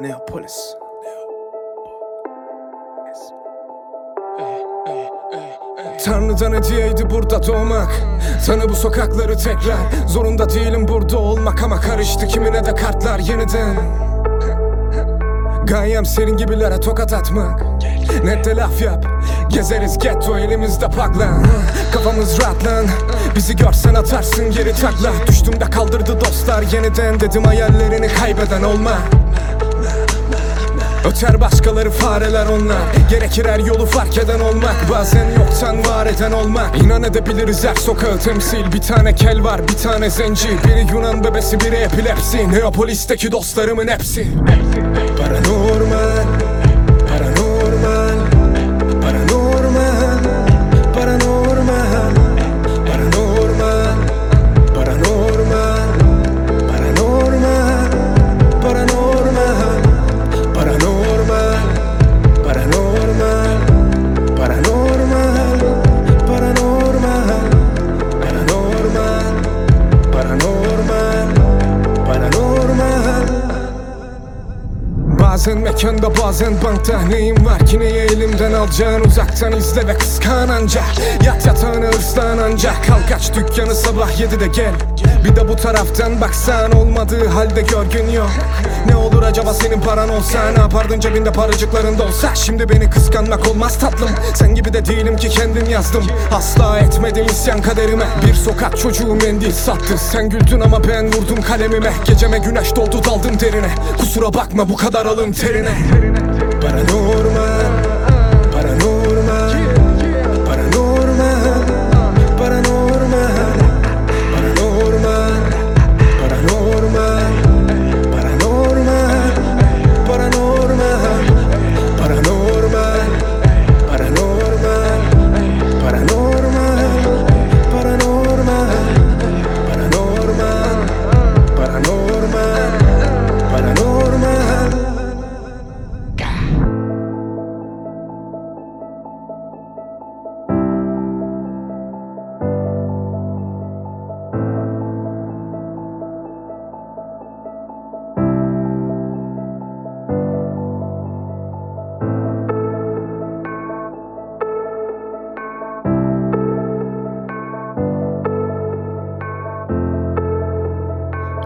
Neapolis. Tanrı'dan hediyeydi burada doğmak. Tanı bu sokakları tekrar. Zorunda değilim burada olmak ama karıştı. Kimine de kartlar yeniden. Gayem senin gibilere tokat atmak. Net de laf yap. Gezeriz getto elimizde paklan Kafamız rahat lan. Bizi görsen atarsın geri takla. Düştüm de kaldırdı dostlar yeniden. Dedim hayallerini kaybeden olma Öter başkaları fareler onlar. Gerekir her yolu fark eden olmak. Bazen yoktan var eden olmak. İnan edebiliriz her sokağı temsil. Bir tane kel var bir tane zenci Biri Yunan bebesi biri epilepsi. Neapolis'teki dostlarımın hepsi. Paranormal Bazen mekanda bazen bankta. Neyim var ki neyi elimden alacağın? Uzaktan izle ve kıskan anca Yat yatağını ıslan anca Kalk aç dükkanı sabah 7'de gel. Bir de bu taraftan baksan olmadığı halde görgün yok. Ne olur acaba senin paran olsa? Ne yapardın cebinde paracıklarında olsa? Şimdi beni kıskanmak olmaz tatlım. Sen gibi de değilim ki kendim yazdım. Asla etmedim isyan kaderime. Bir sokak çocuğu mendil sattı. Sen güldün ama ben vurdum kalemime. Geceme güneş doldu daldım derine. Kusura bakma bu kadar alın terine. Paranormal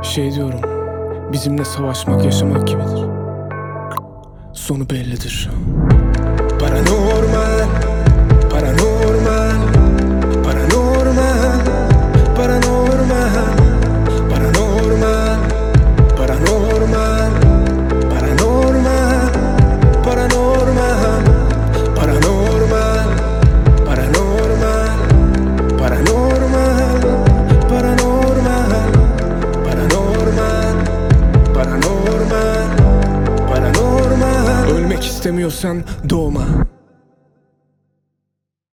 Şey diyorum Bizimle savaşmak yaşamak gibidir. Sonu bellidir Ölmek istemiyorsan doğma